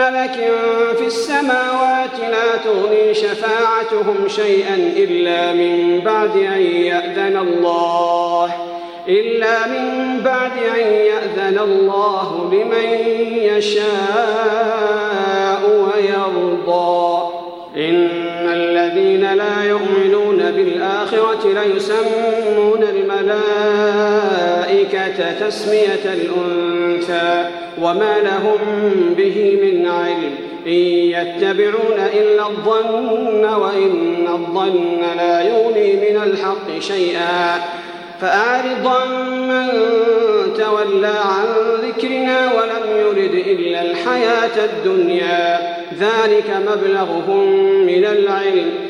ملك في السماوات لا تغني شفاعتهم شيئا إلا من بعد أن يأذن الله إلا من بعد أن يأذن الله لمن يشاء ويرضى. إن الذين لا يؤمنون بالآخرة ليسمون الملائكة تسمية الأنثى وما لهم به من علم. إن يتبعون إلا الظن وإن الظن لا يغني من الحق شيئا. فأعرض من تولى عن ذكرنا ولم يرد إلا الحياة الدنيا. ذلك مبلغهم من العلم.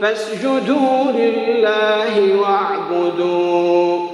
فاسجدوا لله واعبدوا.